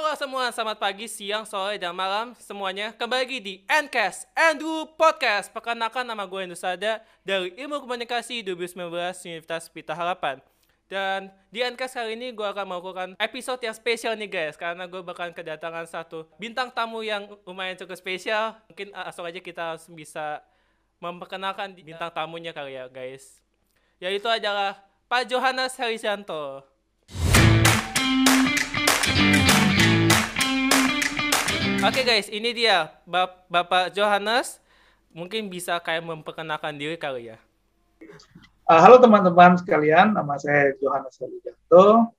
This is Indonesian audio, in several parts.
Halo semua, selamat pagi, siang, sore, dan malam semuanya. Kembali lagi di Ncast Andrew Podcast. Perkenalkan nama gue Andrew Sada dari Ilmu Komunikasi 2019 Universitas Pita Harapan. Dan di Ncast kali ini gue akan melakukan episode yang spesial nih guys. Karena gue bakal kedatangan satu bintang tamu yang lumayan cukup spesial. Mungkin uh, langsung aja kita bisa memperkenalkan bintang tamunya kali ya guys. Yaitu adalah Pak Johannes Herisanto. Oke guys, ini dia Bap Bapak Johannes. Mungkin bisa kayak memperkenalkan diri kali ya. Uh, halo teman-teman sekalian, nama saya Johannes Helijanto.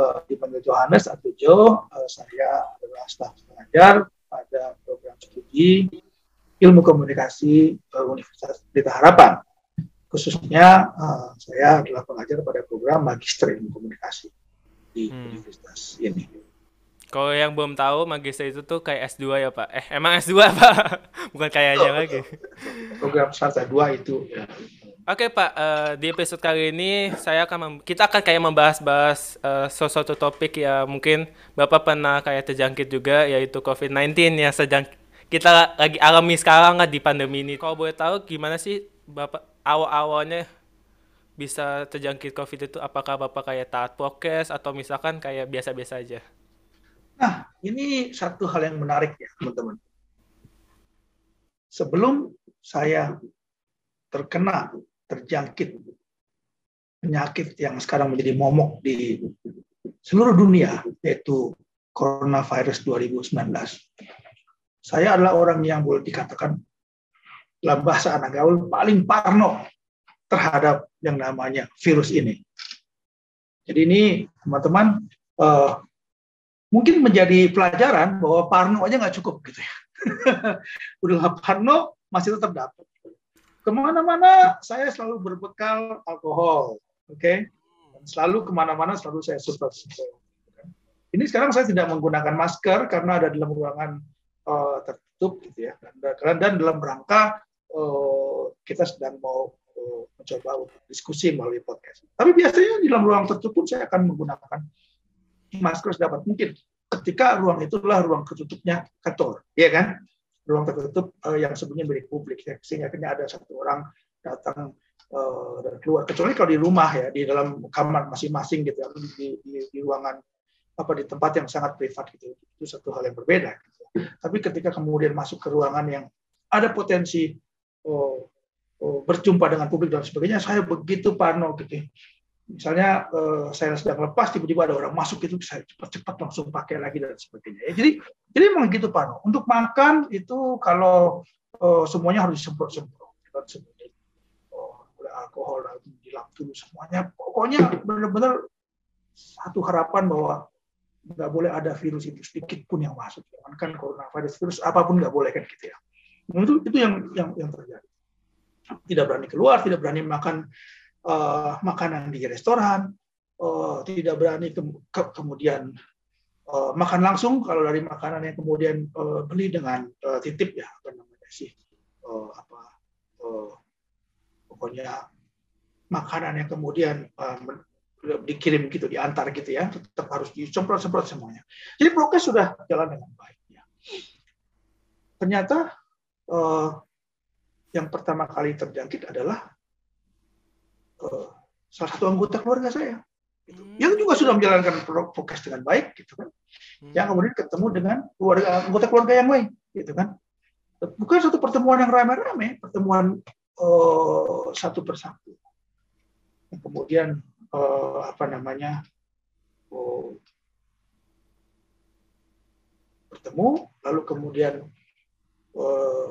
Uh, dipanggil Johannes atau Jo. Uh, saya adalah staf pengajar pada program studi Ilmu Komunikasi uh, Universitas Pelita Harapan. Khususnya uh, saya adalah pengajar pada program Magister Ilmu Komunikasi di hmm. universitas ini. Kalau yang belum tahu, magister itu tuh kayak S2 ya, Pak? Eh, emang S2, Pak? Bukan kayaknya oh, lagi. Program sarjana 2 itu ya. Oke, Pak. Uh, di episode kali ini saya akan kita akan kayak membahas-bahas uh, sesuatu topik ya mungkin Bapak pernah kayak terjangkit juga yaitu COVID-19 yang sedang kita lagi alami sekarang lah di pandemi ini. Kalau boleh tahu gimana sih Bapak awal-awalnya bisa terjangkit COVID itu apakah Bapak kayak taat prokes atau misalkan kayak biasa-biasa aja? Nah, ini satu hal yang menarik ya, teman-teman. Sebelum saya terkena, terjangkit penyakit yang sekarang menjadi momok di seluruh dunia, yaitu coronavirus 2019. Saya adalah orang yang boleh dikatakan dalam bahasa anak gaul paling parno terhadap yang namanya virus ini. Jadi ini teman-teman uh, mungkin menjadi pelajaran bahwa Parno aja nggak cukup gitu ya. Udah Parno masih tetap dapat. Ke mana-mana saya selalu berbekal alkohol, oke? Okay? Selalu ke mana-mana selalu saya support. Ini sekarang saya tidak menggunakan masker karena ada dalam ruangan uh, tertutup gitu ya. Dan, dan dalam rangka uh, kita sedang mau uh, mencoba untuk diskusi melalui podcast. Tapi biasanya di dalam ruang tertutup saya akan menggunakan masker sedapat mungkin ketika ruang itulah ruang tertutupnya kantor, ya kan? Ruang tertutup uh, yang sebenarnya milik publik, ya. sehingga akhirnya ada satu orang datang uh, dan keluar. Kecuali kalau di rumah ya, di dalam kamar masing-masing gitu, ya, di, di, di ruangan apa di tempat yang sangat privat gitu, itu satu hal yang berbeda. Gitu. Tapi ketika kemudian masuk ke ruangan yang ada potensi oh, oh, berjumpa dengan publik dan sebagainya, saya begitu parno gitu misalnya uh, saya sedang lepas tiba-tiba ada orang masuk itu saya cepat-cepat langsung pakai lagi dan sebagainya. Ya, jadi jadi memang gitu Pak. Untuk makan itu kalau uh, semuanya harus disemprot-semprot sebagainya. Oh, alkohol dilap dulu semuanya. Pokoknya benar-benar satu harapan bahwa nggak boleh ada virus itu sedikit pun yang masuk. Kan coronavirus virus apa pun nggak boleh kan gitu ya. Nah, itu itu yang yang yang terjadi. Tidak berani keluar, tidak berani makan uh, makanan di restoran, uh, tidak berani ke, ke, kemudian uh, makan langsung kalau dari makanan yang kemudian uh, beli dengan uh, titip ya apa namanya sih uh, apa uh, pokoknya makanan yang kemudian uh, dikirim gitu diantar gitu ya tetap harus disemprot-semprot semuanya. Jadi prokes sudah jalan dengan baik. Ya. Ternyata uh, yang pertama kali terjangkit adalah uh, salah satu anggota keluarga saya gitu. hmm. yang juga sudah menjalankan prokes dengan baik gitu kan hmm. yang kemudian ketemu dengan keluarga anggota keluarga yang lain gitu kan bukan satu pertemuan yang ramai-ramai pertemuan uh, satu persatu kemudian uh, apa namanya uh, bertemu lalu kemudian uh,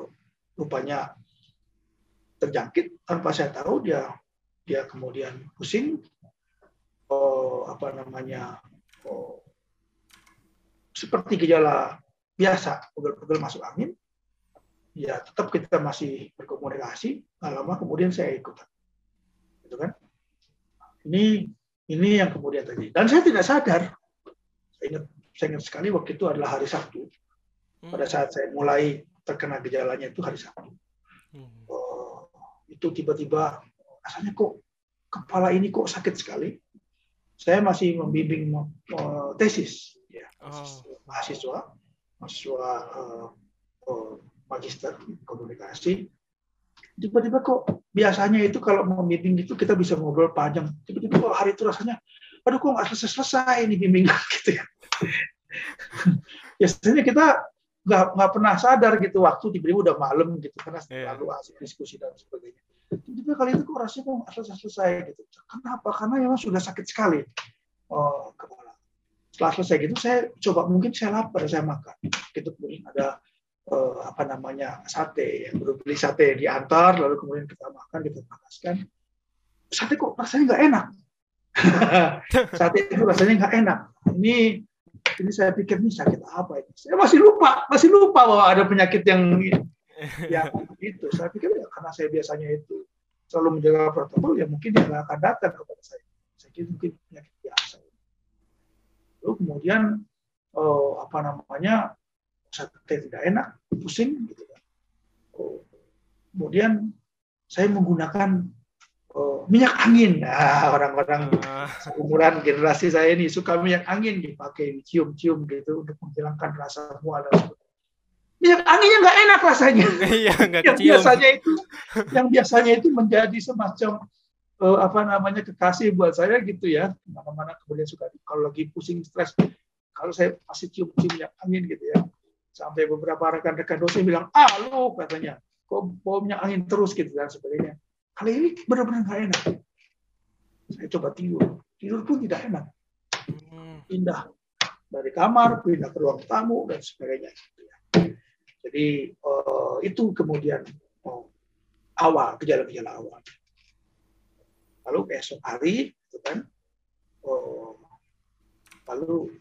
rupanya terjangkit tanpa saya tahu dia dia kemudian pusing, oh, apa namanya, oh, seperti gejala biasa, pegel-pegel masuk angin, ya tetap kita masih berkomunikasi, lama kemudian saya ikut. Gitu kan? Ini ini yang kemudian terjadi. Dan saya tidak sadar, saya ingat, saya ingat sekali waktu itu adalah hari Sabtu. Pada saat saya mulai terkena gejalanya itu hari Sabtu. Hmm. Oh, itu tiba-tiba rasanya kok kepala ini kok sakit sekali. Saya masih membimbing uh, tesis. Ya. oh. mahasiswa, mahasiswa uh, uh, magister komunikasi. Tiba-tiba kok biasanya itu kalau mau meeting itu kita bisa ngobrol panjang. Tiba-tiba kok hari itu rasanya, aduh kok nggak selesai-selesai ini bimbingan gitu ya. biasanya kita nggak nggak pernah sadar gitu waktu tiba-tiba udah malam gitu karena yeah. lalu asik diskusi dan sebagainya. Tiba-tiba kali itu kok rasanya kok nggak selesai-selesai gitu. Kenapa? Karena memang sudah sakit sekali oh, kepala. Setelah selesai gitu saya coba mungkin saya lapar saya makan. Gitu kemudian ada uh, apa namanya sate yang baru beli sate diantar lalu kemudian kita makan kita panaskan sate kok rasanya nggak enak sate itu rasanya nggak enak ini ini saya pikir ini sakit apa ini saya masih lupa masih lupa bahwa ada penyakit yang yang itu saya pikir ya karena saya biasanya itu selalu menjaga protokol ya mungkin dia nggak akan datang kepada saya saya kira mungkin penyakit biasa lalu kemudian oh, apa namanya sate tidak enak, pusing gitu kan. Oh, kemudian saya menggunakan oh, minyak angin. Nah, orang-orang uh. umuran generasi saya ini suka minyak angin dipakai cium-cium gitu untuk menghilangkan rasa mual dan sebagainya. Minyak anginnya nggak enak rasanya. Iya, yang biasanya itu, yang biasanya itu menjadi semacam uh, apa namanya kekasih buat saya gitu ya. Mana-mana kemudian suka kalau lagi pusing stres, kalau saya masih cium-cium minyak angin gitu ya Sampai beberapa rekan-rekan dosen bilang, ah lu katanya, kok baunya angin terus gitu dan sebagainya. Kali ini benar-benar nggak enak. Saya coba tidur, tidur pun tidak enak. Hmm. Pindah dari kamar, pindah ke ruang tamu dan sebagainya. Jadi uh, itu kemudian oh, awal gejala-gejala awal. Lalu esok hari, gitu kan, oh, lalu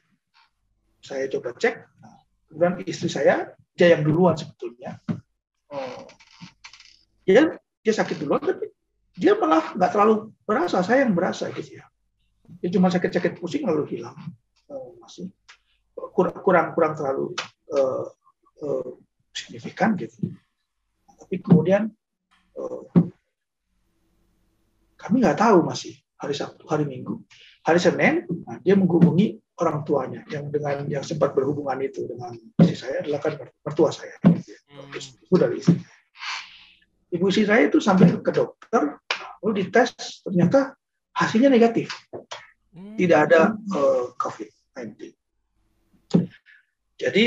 saya coba cek, nah, kemudian istri saya dia yang duluan sebetulnya. Oh, dia dia sakit duluan tapi dia malah nggak terlalu berasa saya yang berasa gitu ya. Dia cuma sakit-sakit pusing lalu hilang. Oh, masih kurang kurang terlalu uh, uh, signifikan gitu tapi kemudian uh, kami nggak tahu masih hari Sabtu hari Minggu hari Senin nah, dia menghubungi orang tuanya yang dengan yang sempat berhubungan itu dengan istri saya adalah kan mertua saya. Hmm. Ibu dari istri. Ibu istri saya itu sampai ke dokter, lalu dites ternyata hasilnya negatif. Hmm. Tidak ada uh, COVID-19. Jadi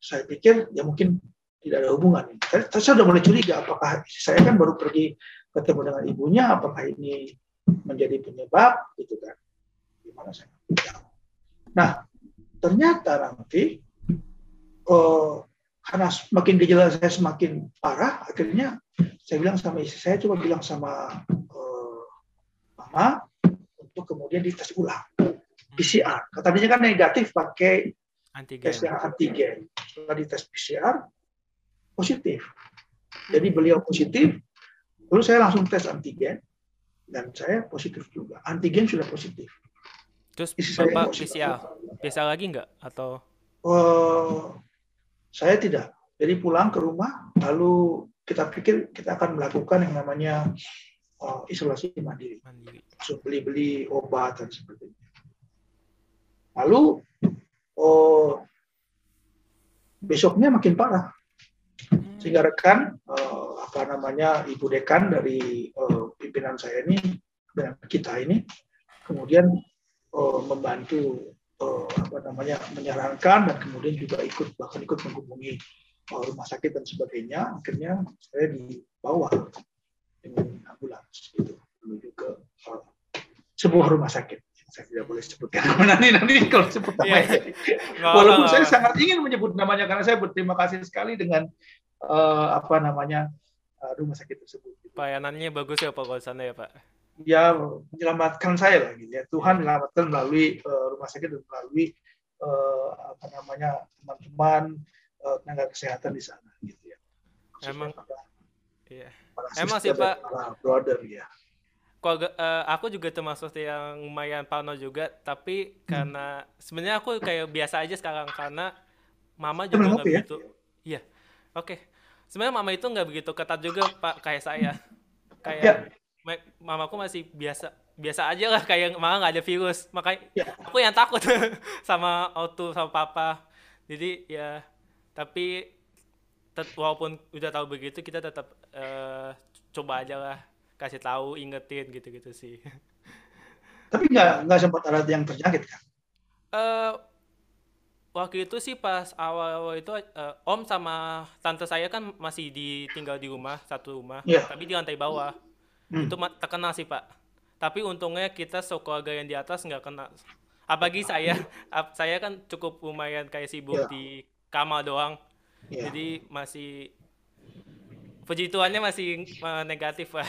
saya pikir ya mungkin tidak ada hubungan. Saya, saya sudah mulai curiga apakah saya kan baru pergi ketemu dengan ibunya, apakah ini menjadi penyebab gitu kan? Gimana saya? Nah, ternyata nanti oh, karena semakin gejala saya semakin parah, akhirnya saya bilang sama istri saya coba bilang sama uh, mama untuk kemudian dites ulang PCR. Katanya kan negatif pakai antigen. tes yang antigen. Setelah dites PCR positif. Jadi beliau positif, lalu saya langsung tes antigen dan saya positif juga. Antigen sudah positif. Terus Bapak PCR, PCR lagi nggak atau? Uh, saya tidak. Jadi pulang ke rumah, lalu kita pikir kita akan melakukan yang namanya uh, isolasi mandiri. mandiri. beli-beli obat dan sebagainya. Lalu oh, besoknya makin parah. Sehingga rekan uh, apa namanya ibu dekan dari uh, pimpinan saya ini dan kita ini kemudian uh, membantu uh, apa namanya menyarankan dan kemudian juga ikut bahkan ikut menghubungi uh, rumah sakit dan sebagainya. Akhirnya saya dibawa dengan ambulans gitu menuju ke uh, sebuah rumah sakit saya tidak boleh sebutkan nanti nanti kalau sebut iya. namanya yeah. walaupun saya sangat ingin menyebut namanya karena saya berterima kasih sekali dengan uh, apa namanya uh, rumah sakit tersebut. Pelayanannya bagus ya Pak kalau sana ya Pak dia menyelamatkan saya lah gitu ya. Tuhan menyelamatkan melalui uh, rumah sakit dan melalui uh, apa namanya teman-teman uh, tenaga kesehatan di sana gitu ya. Emang para, iya. Emang sih Pak brother ya. Kok uh, aku juga termasuk yang lumayan parno juga, tapi hmm. karena sebenarnya aku kayak biasa aja sekarang karena mama juga nggak ya? begitu. Iya. Oke. Okay. Sebenarnya mama itu nggak begitu ketat juga Pak kayak saya. Kayak ya mamaku masih biasa biasa aja lah kayak malah nggak ada virus makanya Ya. aku yang takut sama auto sama papa jadi ya tapi walaupun udah tahu begitu kita tetap eh, coba aja lah kasih tahu ingetin gitu-gitu sih Tapi nggak nggak sempat ada yang terjangkit kan? eh waktu itu sih pas awal-awal itu eh, om sama tante saya kan masih ditinggal di rumah satu rumah Iya. tapi di lantai bawah Hmm. itu terkena sih pak tapi untungnya kita sekeluarga yang di atas nggak kena apalagi saya saya kan cukup lumayan kayak sibuk Iya. di kamar doang Ya. jadi masih puji Tuhannya masih eh, negatif pak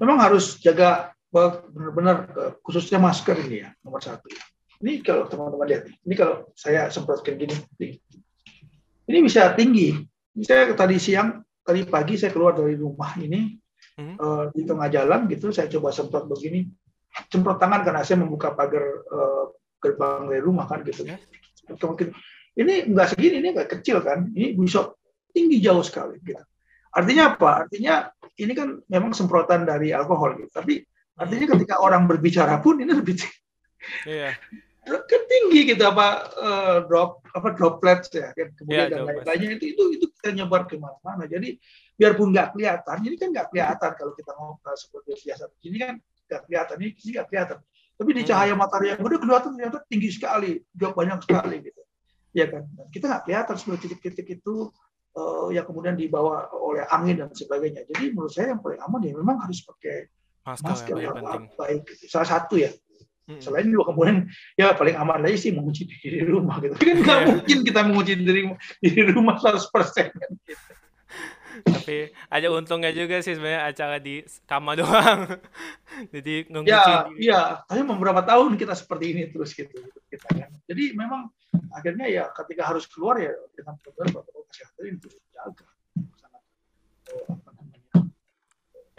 Memang harus jaga benar-benar eh, khususnya masker ini ya nomor satu. Ini kalau teman-teman lihat, ini kalau saya semprotkan gini, ini bisa tinggi. Saya tadi siang, tadi pagi saya keluar dari rumah ini Hmm. eh, di tengah jalan gitu, saya coba semprot begini, semprot tangan karena saya membuka pagar gerbang dari rumah kan gitu. Ya. Mungkin ini nggak segini, ini nggak kecil kan, ini bisa tinggi jauh sekali. Gitu. Artinya apa? Artinya ini kan memang semprotan dari alkohol gitu. Tapi artinya ketika orang berbicara pun ini lebih tinggi, iya kan tinggi gitu apa eh, drop apa droplets ya kan kemudian Iya, dan lain-lainnya itu itu itu kita nyebar ke mana-mana. Jadi biarpun nggak kelihatan, ini kan nggak kelihatan kalau kita ngobrol seperti biasa. Ini kan nggak kelihatan, ini nggak kelihatan. Tapi di Hmm. cahaya matahari yang udah kelihatan ternyata tinggi sekali, jauh banyak sekali gitu. Ya kan. Kita nggak kelihatan sebenarnya titik-titik itu yang kemudian dibawa oleh angin dan sebagainya. Jadi menurut saya yang paling aman ya memang harus pakai masker, masker yang yang penting baik. Salah satu ya. Mm-mm. Selain juga kemudian ya paling aman lagi sih menguji diri di rumah gitu. Kan nggak Iya. mungkin kita menguji diri di rumah 100% kan. Gitu. tapi ada untungnya juga sih sebenarnya acara di kamar doang jadi Ya, ngungusin diri iya. Tapi beberapa tahun kita seperti ini terus gitu. Kita kan. Jadi memang akhirnya ya ketika harus keluar ya dengan protokol protokol kesehatan terus dijaga. Sangat eh, apa namanya,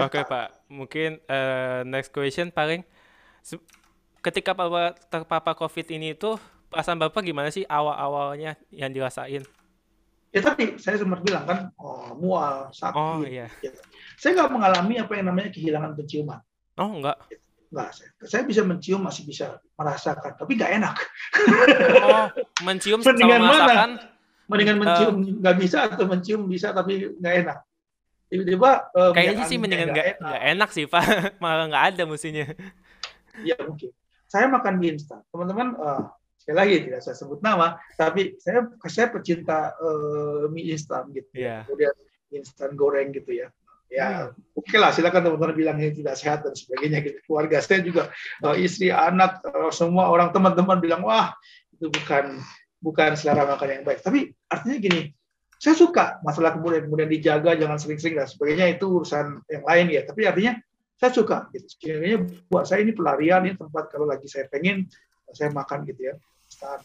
Oke Pak, mungkin eh, next question paling ketika Bapak terpapar COVID ini itu perasaan Bapak gimana sih awal-awalnya yang dirasain? Ya tadi saya sempat bilang kan, oh, mual, sakit. Oh iya. Saya nggak mengalami apa yang namanya kehilangan penciuman. Oh enggak. Enggak, saya, saya bisa mencium, masih bisa merasakan, tapi nggak enak. Oh, mencium sama mana? Mendingan mencium nggak bisa atau mencium bisa tapi nggak enak. Tiba-tiba eh, Kayaknya sih mendingan nggak nggak enak sih Pak, malah nggak ada musimnya. Ya mungkin. Saya makan mie instan. Teman-teman, eh, sekali lagi tidak saya sebut nama, tapi saya saya pecinta eh, mie instan gitu. Iya. Kemudian instan goreng gitu ya. Ya, oke lah, silakan teman-teman bilang ini tidak sehat dan sebagainya gitu. Keluarga saya juga, eh, istri, anak, eh, semua orang teman-teman bilang wah itu bukan bukan selera makan yang baik. Tapi artinya gini, saya suka masalah kemudian kemudian dijaga jangan sering-sering dan sebagainya itu urusan yang lain ya. Tapi artinya saya suka gitu. Sebenarnya buat saya ini pelarian ini tempat kalau lagi saya pengen saya makan gitu ya. Instan,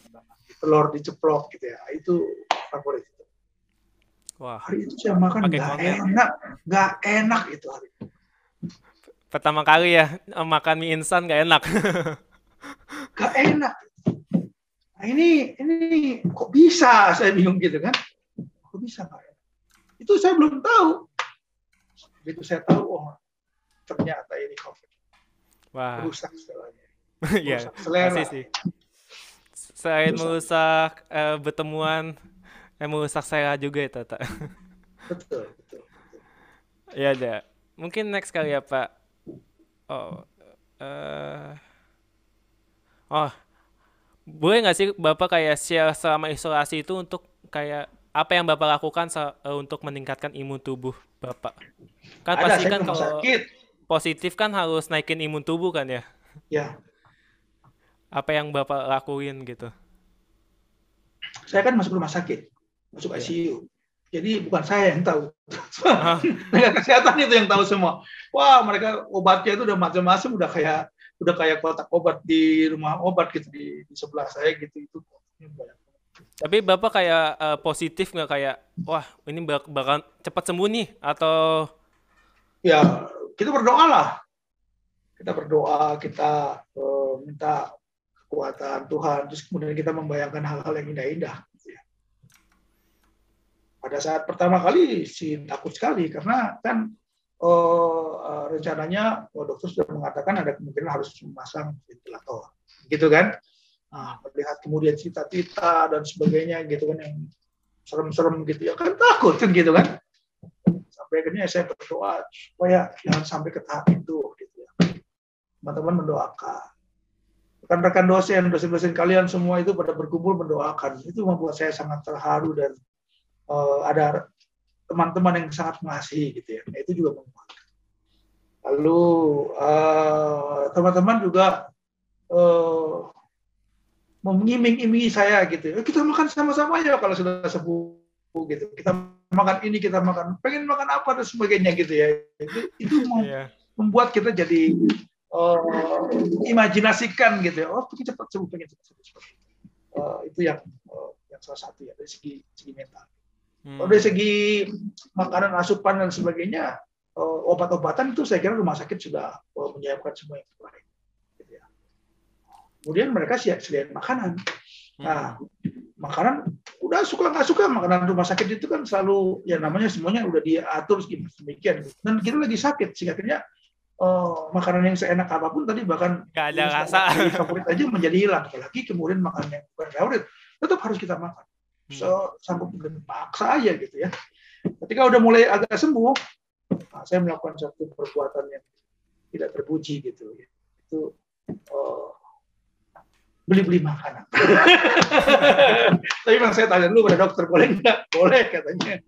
telur diceplok gitu ya. Itu favorit. Wah, Hari itu saya makan nggak enak, nggak enak itu hari. itu. pertama kali ya eh, makan mie instan nggak enak. Nggak enak. Nah, ini ini kok bisa saya bingung gitu kan? Kok bisa enak? Itu saya belum tahu. Begitu saya tahu, oh ternyata ini COVID. Wah, Rusak segalanya. iya. Rusak selera. Pasti sih. Selain Rusak. merusak eh, pertemuan, eh, merusak saya juga ya Tata. Betul, betul. Ya ada. Mungkin next kali ya Pak. Oh, eh, oh, boleh nggak sih Bapak kayak share selama isolasi itu untuk kayak apa yang Bapak lakukan eh, untuk meningkatkan imun tubuh Bapak? Kan Ada, pasti kan kalau sakit. positif kan harus naikin imun tubuh kan ya? Ya, Apa yang Bapak lakuin gitu? saya kan masuk rumah sakit, masuk Iya. ICU. Jadi bukan saya yang tahu. Ah. Tenaga kesehatan itu yang tahu semua. Wah, mereka obatnya itu udah macam-macam, udah kayak udah kayak kotak obat di rumah obat gitu di, di sebelah saya gitu itu. Tapi Bapak kayak eh, positif nggak kayak, wah ini bak- bakal cepat sembuh nih atau Ya, kita berdoa lah. Kita berdoa, kita eh, minta kekuatan Tuhan, terus kemudian kita membayangkan hal-hal yang indah-indah. gitu ya. Pada saat pertama kali sih takut sekali karena kan uh, rencananya oh, dokter sudah mengatakan ada kemungkinan harus memasang ventilator, gitu kan? Nah, melihat kemudian cita-cita dan sebagainya gitu kan yang serem-serem gitu. Ya kan takut kan gitu kan? Sampai akhirnya saya berdoa supaya jangan sampai ke tahap itu gitu ya. Teman-teman mendoakan. Rekan-rekan dosen dosen-dosen kalian semua itu pada berkumpul mendoakan. Itu membuat saya sangat terharu dan uh, ada teman-teman yang sangat mengasihi gitu ya nah, itu juga menguatkan lalu uh, teman-teman juga uh, mengiming-imingi saya gitu. Ya, kita makan sama-sama ya kalau sudah sepuh gitu. Kita makan ini, kita makan, pengen makan apa dan sebagainya gitu ya. Itu, itu yeah. membuat kita jadi uh, imajinasikan gitu ya. Oh, pengen cepat sembuh, pengen cepat sembuh. Uh, itu yang uh, yang salah satu ya dari segi segi mental. Hmm. Kalau dari segi makanan, asupan dan sebagainya, uh, obat-obatan itu saya kira rumah sakit sudah uh, menyiapkan semua yang terbaik. Kemudian mereka siap sediain makanan. Nah, makanan udah suka nggak suka makanan rumah sakit itu kan selalu ya namanya semuanya udah diatur demikian. Dan kita lagi sakit sehingga akhirnya oh, makanan yang seenak apa pun tadi bahkan nggak ada rasa favorit aja menjadi hilang. Apalagi kemudian makanan yang bukan favorit tetap harus kita makan. Hmm. So, sanggup dan paksa aja gitu ya. Ketika udah mulai agak sembuh, nah, saya melakukan satu perbuatan yang tidak terpuji gitu. Ya. Itu oh, beli-beli makanan. Tapi memang saya tanya dulu pada dokter, boleh nggak? Boleh katanya.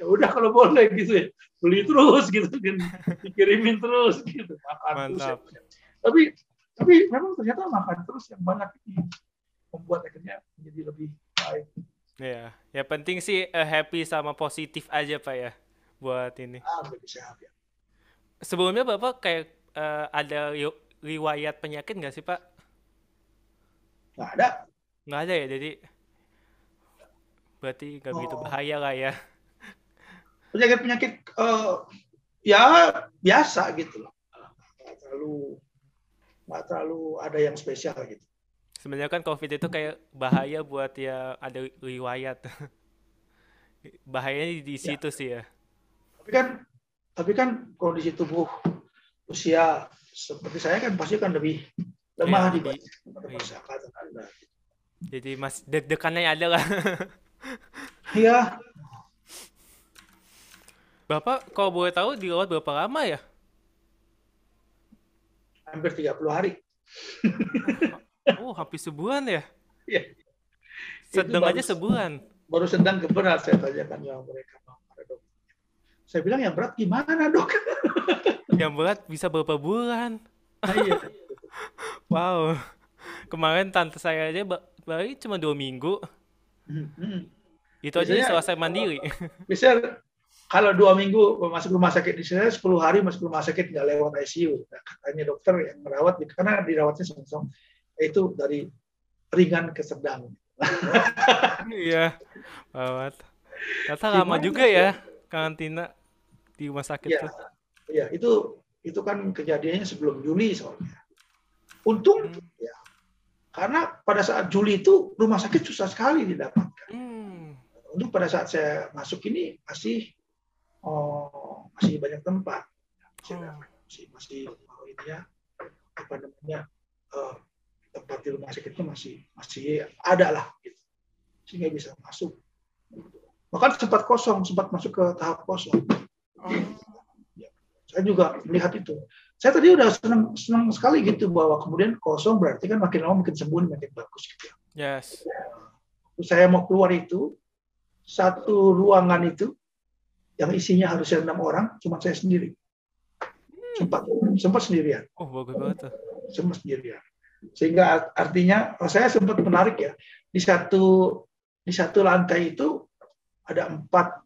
ya udah kalau boleh gitu ya, beli terus gitu kan, dikirimin terus gitu, makan Mantap. terus. Ya. Tapi tapi memang ternyata makan terus yang banyak ini membuat akhirnya menjadi lebih baik. Ya, ya penting sih uh, happy sama positif aja pak ya buat ini. Ah, sehat ya. Sebelumnya bapak kayak uh, ada riwayat penyakit nggak sih pak? Nggak ada. Nggak ada ya, jadi berarti nggak oh. begitu bahaya lah ya. Penyakit-penyakit uh, ya biasa gitu loh. Nggak terlalu nggak terlalu ada yang spesial gitu. Sebenarnya kan COVID itu kayak bahaya buat ya ada riwayat. Bahayanya di ya. situ ya. sih ya. Tapi kan tapi kan kondisi tubuh usia seperti saya kan pasti kan lebih lemah ya, di persyaratan Anda. Jadi mas deg-degannya ada lah. Iya. Bapak kalau boleh tahu dirawat berapa lama ya? Hampir 30 hari. oh, hampir sebulan ya? Iya. Sedang aja sebulan. Baru sedang ke berat saya tanyakan yang mereka. Saya bilang yang berat gimana dok? yang berat bisa berapa bulan? Ah, iya. wow. Kemarin tante saya aja baru cuma dua minggu. Hmm. Itu aja selesai mandiri. Bisa kalau dua minggu masuk rumah sakit di sini, 10 hari masuk rumah sakit nggak lewat ICU. Nah, katanya dokter yang merawat, karena dirawatnya sama-sama, itu dari ringan ke sedang. iya, rawat. Kata lama juga ya karantina di rumah sakit ya, tuh. Iya, itu itu kan kejadiannya sebelum Juli soalnya. Untung hmm. ya, karena pada saat Juli itu rumah sakit susah sekali didapatkan. Hmm. Untuk pada saat saya masuk ini masih oh, masih banyak tempat, masih hmm. masih, masih oh, ini ya apa namanya uh, tempat di rumah sakit itu masih masih ada lah, gitu. sehingga bisa masuk. Bahkan sempat kosong, sempat masuk ke tahap kosong. Hmm. Ya, saya juga melihat itu saya tadi udah senang senang sekali gitu bahwa kemudian kosong berarti kan makin lama makin sembuh makin bagus gitu ya. Yes. Saya mau keluar itu satu ruangan itu yang isinya harusnya enam orang, cuma saya sendiri. Sempat sempat sendirian. Oh bagus banget tuh. Sempat sendirian. Sehingga artinya oh, saya sempat menarik ya di satu di satu lantai itu ada empat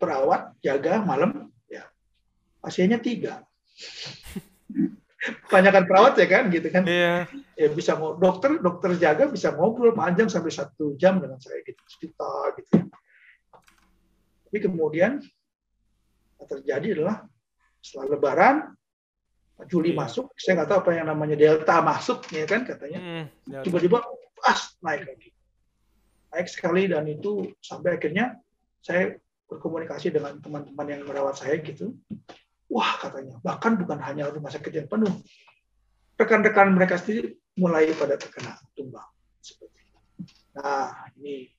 perawat jaga malam ya pasiennya tiga Kebanyakan perawat ya kan gitu kan. Iya. Ya bisa mau dokter dokter jaga bisa ngobrol panjang sampai satu jam dengan saya gitu cerita gitu. Tapi kemudian terjadi adalah setelah Lebaran Juli iya. masuk, saya nggak tahu apa yang namanya Delta masuk, ya kan katanya. Hmm, Tiba-tiba pas naik lagi, naik sekali dan itu sampai akhirnya saya berkomunikasi dengan teman-teman yang merawat saya gitu. Wah katanya, bahkan bukan hanya rumah sakit yang penuh, rekan-rekan mereka sendiri mulai pada terkena tumbang. Seperti itu. Nah ini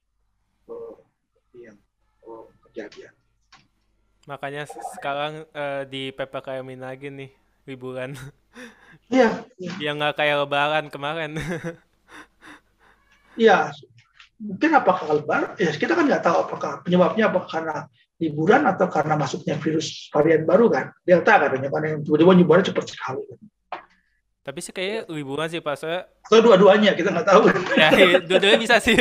oh, yang oh, kejadian. Makanya sekarang uh, di PPKM lagi nih liburan. Iya. Yang nggak kayak lebaran kemarin. Iya. Mungkin apakah lebaran? Ya kita kan nggak tahu apakah penyebabnya apa karena liburan atau karena masuknya virus varian baru kan. Delta katanya kan yang tiba-tiba nyebarnya cepat sekali. Kan. Tapi sih kayak liburan sih pas saya. Atau dua-duanya kita nggak tahu. ya, dua-duanya bisa sih.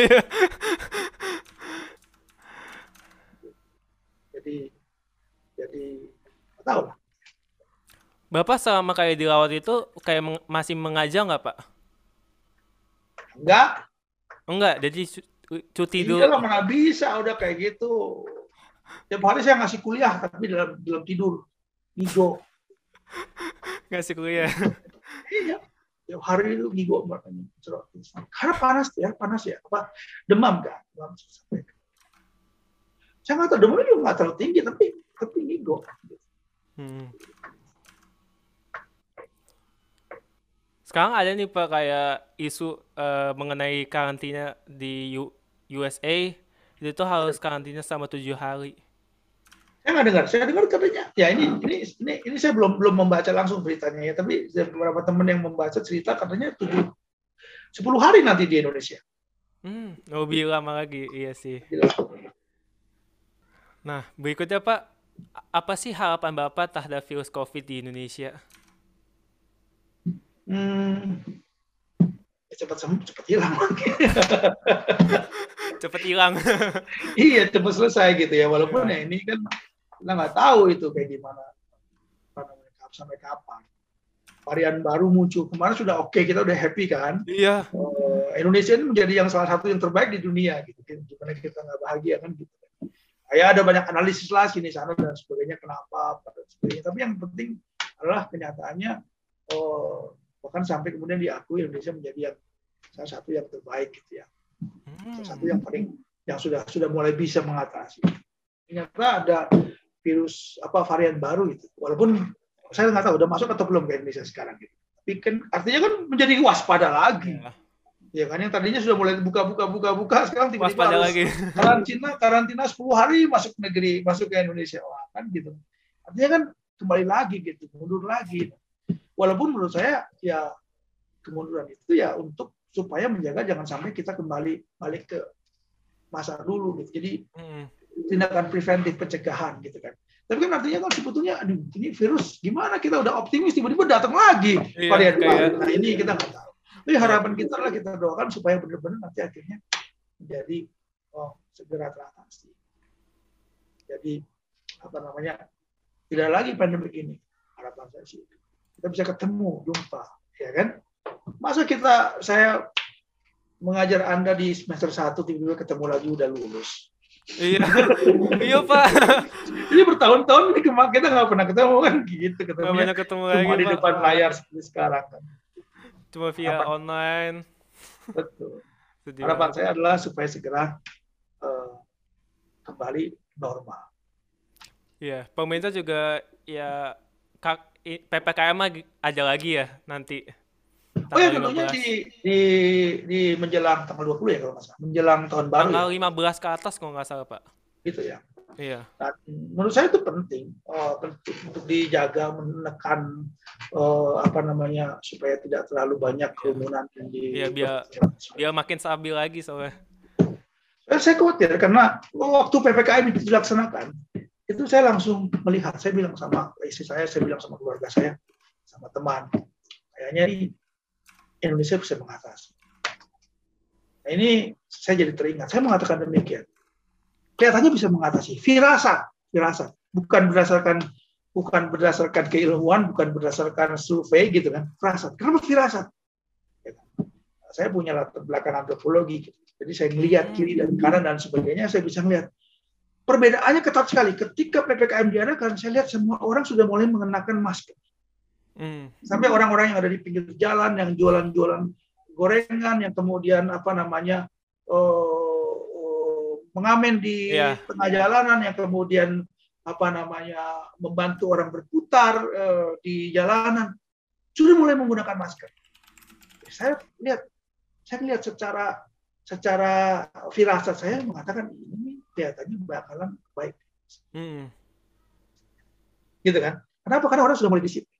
jadi jadi nggak tahu lah. Bapak selama kayak dirawat itu kayak meng masih mengajar nggak Pak? Enggak. Enggak, jadi cuti iya dulu. Iya mana bisa udah kayak gitu. Tiap hari saya ngasih kuliah tapi dalam dalam tidur. Ngigo. Ngasih kuliah. iya. Tiap hari itu makanya. Karena panas ya, panas ya. Apa demam kan? Demam Saya nggak tahu demamnya juga nggak terlalu tinggi tapi tapi ngigo. Hmm. Sekarang ada nih Pak kayak isu uh, mengenai karantina di U USA itu tuh harus karantina selama tujuh hari. Saya nggak dengar, saya dengar katanya ya ini ini ini ini saya belum belum membaca langsung beritanya ya, tapi beberapa teman yang membaca cerita katanya tujuh sepuluh hari nanti di Indonesia. Hmm, lebih lama lagi, iya sih. Nah, berikutnya Pak, apa sih harapan Bapak terhadap virus COVID di Indonesia? Hmm, ya cepat sembuh, cepat hilang. cepat hilang. iya, cepat selesai gitu ya. Walaupun ya ini kan kita nggak tahu itu kayak gimana sampai kapan. Varian baru muncul kemarin sudah oke, okay, kita udah happy kan. Iya. Uh, Indonesia ini menjadi yang salah satu yang terbaik di dunia gitu. Gimana kita nggak bahagia kan gitu. Ya ada banyak analisis lah sini sana dan sebagainya kenapa dan sebagainya. Tapi yang penting adalah kenyataannya oh, bahkan sampai kemudian diakui Indonesia menjadi yang salah satu yang terbaik gitu ya. Salah satu yang paling yang sudah sudah mulai bisa mengatasi. Ternyata ada virus apa varian baru itu walaupun saya nggak tahu udah masuk atau belum ke Indonesia sekarang gitu. Tapi kan artinya kan menjadi waspada lagi. Ya. ya kan yang tadinya sudah mulai buka-buka buka-buka sekarang tiba-tiba harus lagi. karantina karantina 10 hari masuk negeri masuk ke Indonesia. Wah, kan gitu. Artinya kan kembali lagi gitu mundur lagi Walaupun menurut saya ya kemunduran itu ya untuk supaya menjaga jangan sampai kita kembali balik ke masa dulu gitu. Jadi hmm. tindakan preventif pencegahan gitu kan. Tapi kan artinya kan sebetulnya aduh ini virus gimana kita udah optimis tiba-tiba datang lagi iya, varian baru. Nah ini kita nggak tahu. Tapi harapan kita lah kita doakan supaya benar-benar nanti akhirnya menjadi oh, segera teratasi. Jadi apa namanya tidak lagi pandemi ini harapan saya sih kita bisa ketemu, jumpa, ya kan? Masa kita saya mengajar Anda di semester 1 tiba-tiba ketemu lagi udah lulus. Iya, iya Pak. Jadi bertahun-tahun ini kemarin kita nggak pernah ketemu kan gitu ketemu. Pernah ketemu lagi. Cuma di Pak. depan layar seperti sekarang kan. Cuma via Apa? online. Betul. Sedih Harapan saya adalah supaya segera uh, kembali normal. Iya, pemerintah juga ya kak PPKM ada lagi ya nanti. Oh ya tentunya di, di, di menjelang tanggal 20 ya kalau nggak salah. Menjelang tahun baru. Tanggal ya. 15 ke atas kalau nggak salah Pak. Gitu ya. Iya. Nah, menurut saya itu penting, oh, penting untuk dijaga, menekan oh, apa namanya supaya tidak terlalu banyak iya. kerumunan ya. di. Iya biar biar makin stabil lagi soalnya. Saya khawatir karena waktu ppkm itu dilaksanakan, itu saya langsung melihat saya bilang sama istri saya saya bilang sama keluarga saya sama teman kayaknya di Indonesia bisa mengatasi. Nah, ini saya jadi teringat saya mengatakan demikian. Kelihatannya bisa mengatasi firasat firasat. Bukan berdasarkan bukan berdasarkan keilmuan bukan berdasarkan survei gitu kan firasat. Kenapa firasat? Ya kan? saya punya latar belakang antropologi gitu. jadi saya melihat kiri dan kanan dan sebagainya saya bisa melihat perbedaannya ketat sekali. Ketika PPKM diadakan, saya lihat semua orang sudah mulai mengenakan masker. Hmm. Sampai orang-orang yang ada di pinggir jalan, yang jualan-jualan gorengan, yang kemudian apa namanya uh, uh, mengamen di Iya. tengah jalanan yang kemudian apa namanya membantu orang berputar eh, di jalanan sudah mulai menggunakan masker. Saya lihat, saya lihat secara secara firasat saya mengatakan ini kelihatannya bakalan baik, Hmm. gitu kan? Kenapa? Karena orang sudah mulai disiplin.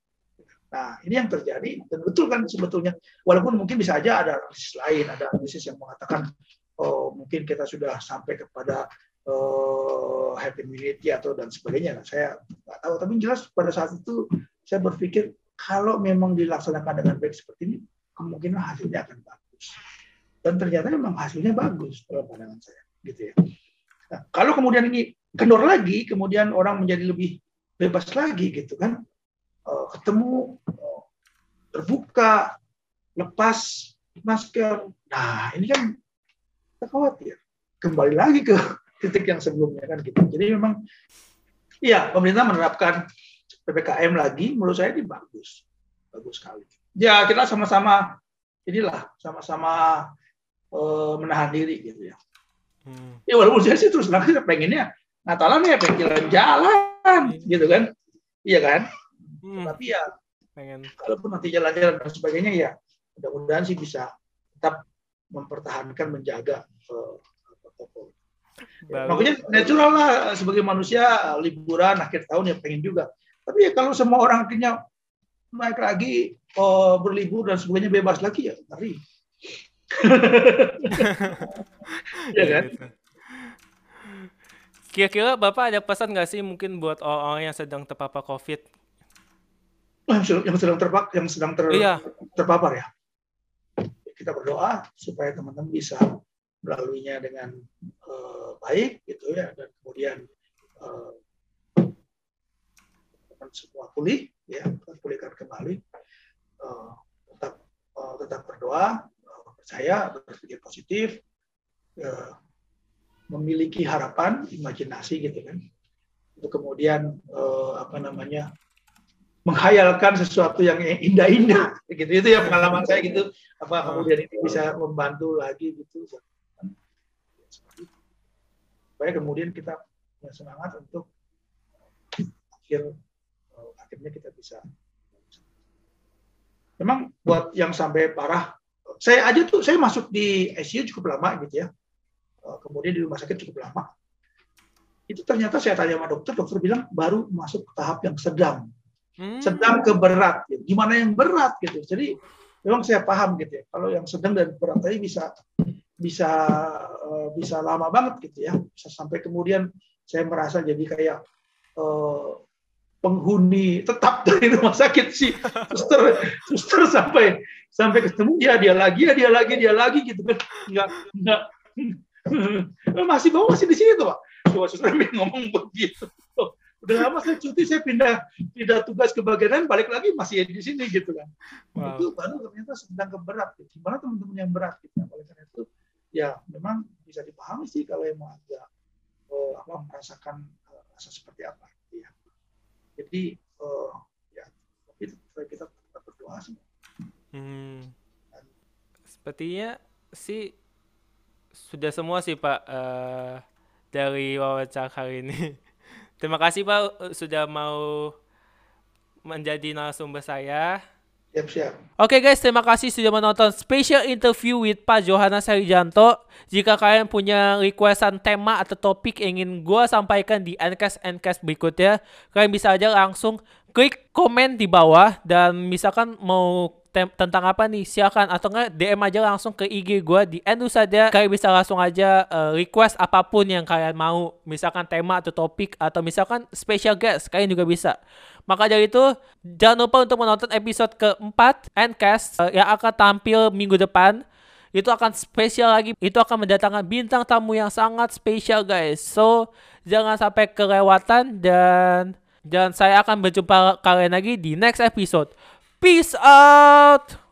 Nah, ini yang terjadi dan betul kan sebetulnya. Walaupun mungkin bisa aja ada analisis lain, ada analisis yang mengatakan oh mungkin kita sudah sampai kepada eh, herd immunity atau dan sebagainya. Nah, saya nggak tahu, tapi jelas pada saat itu saya berpikir kalau memang dilaksanakan dengan baik seperti ini, kemungkinan hasilnya akan bagus. Dan ternyata memang hasilnya bagus dalam pandangan saya, gitu ya. Nah, kalau kemudian ini kendor lagi, kemudian orang menjadi lebih bebas lagi, gitu kan? Eh, ketemu, eh, terbuka, lepas masker. Nah, ini kan kita khawatir kembali lagi ke titik yang sebelumnya kan gitu. Jadi memang iya pemerintah menerapkan ppkm lagi menurut saya ini bagus, bagus sekali. Ya kita sama-sama inilah sama-sama eh, menahan diri gitu ya. Hmm. Ya walaupun saya sih terus terang saya pengennya Natalan ya pengen jalan gitu kan, iya kan. Hmm. Tapi ya Pengen. kalaupun nanti jalan-jalan dan sebagainya ya mudah-mudahan sih bisa tetap mempertahankan menjaga eh, protokol. Ya, Baru. makanya natural lah sebagai manusia liburan akhir tahun ya pengen juga. Tapi ya kalau semua orang akhirnya naik lagi eh, berlibur dan sebagainya bebas lagi ya ngeri. Ya kan? Gitu. Kira-kira Bapak ada pesan nggak sih mungkin buat orang-orang yang sedang terpapar COVID? Yang sedang- terpapar yang sedang ter- Iya. terpapar ya. Kita berdoa supaya teman-teman bisa melaluinya dengan eh, baik gitu ya dan kemudian teman semua pulih ya pulihkan kembali Eh, tetap eh, tetap berdoa percaya berpikir positif eh, memiliki harapan imajinasi gitu kan. Untuk kemudian eh, apa namanya menghayalkan sesuatu yang indah-indah gitu. Itu ya pengalaman saya gitu. Apa kemudian ini bisa membantu lagi gitu. Supaya kemudian kita punya semangat untuk akhir eh, akhirnya kita bisa. Memang buat yang sampai parah saya aja tuh saya masuk di ICU cukup lama gitu ya. Eh, kemudian di rumah sakit cukup lama. Itu ternyata saya tanya sama dokter dokter bilang baru masuk ke tahap yang sedang. Hmm. sedang ke berat gitu. gimana yang berat gitu. Jadi memang saya paham gitu ya. Kalau yang sedang dan berat tadi bisa bisa eh, bisa lama banget gitu ya. Bisa sampai kemudian saya merasa jadi kayak eh, penghuni tetap dari rumah sakit sih suster suster sampai sampai ketemu dia dia lagi ya dia lagi dia lagi gitu kan. Nggak nggak masih bawa masih di sini tuh pak. Coba suster ngomong begitu. Udah lama saya cuti saya pindah pindah tugas ke bagian lain balik lagi masih di sini gitu kan. Wow. itu baru ternyata sedang keberat. Gitu. gimana teman-teman yang berat gitu? Oleh karena itu ya memang bisa dipahami sih kalau emang agak eh, apa merasakan eh, rasa seperti apa. ya jadi eh, ya tetap kita tetap berdoa sih Hmm. Sepertinya sih sudah semua sih Pak eh, dari wawancara hari ini. Terima kasih Pak eh, sudah mau menjadi narasumber saya. Siap siap. Oke guys, terima kasih sudah menonton special interview with Pak Johannes Harijanto. Jika kalian punya requestan tema atau topik ingin gue sampaikan di Ncast Ncast berikutnya, kalian bisa aja langsung klik komen di bawah dan misalkan mau tentang apa nih silakan. Atau enggak DM aja langsung ke IG gue di Endu saja kalian bisa langsung aja eh, request apa pun yang kalian mau. Misalkan tema atau topik atau misalkan special guest kalian juga bisa maka dari itu jangan lupa untuk menonton episode keempat Ncast eh, yang akan tampil minggu depan. Itu akan spesial lagi. Itu akan mendatangkan bintang tamu yang sangat spesial guys. So jangan sampai kelewatan dan dan saya akan berjumpa kalian lagi di next episode. Peace out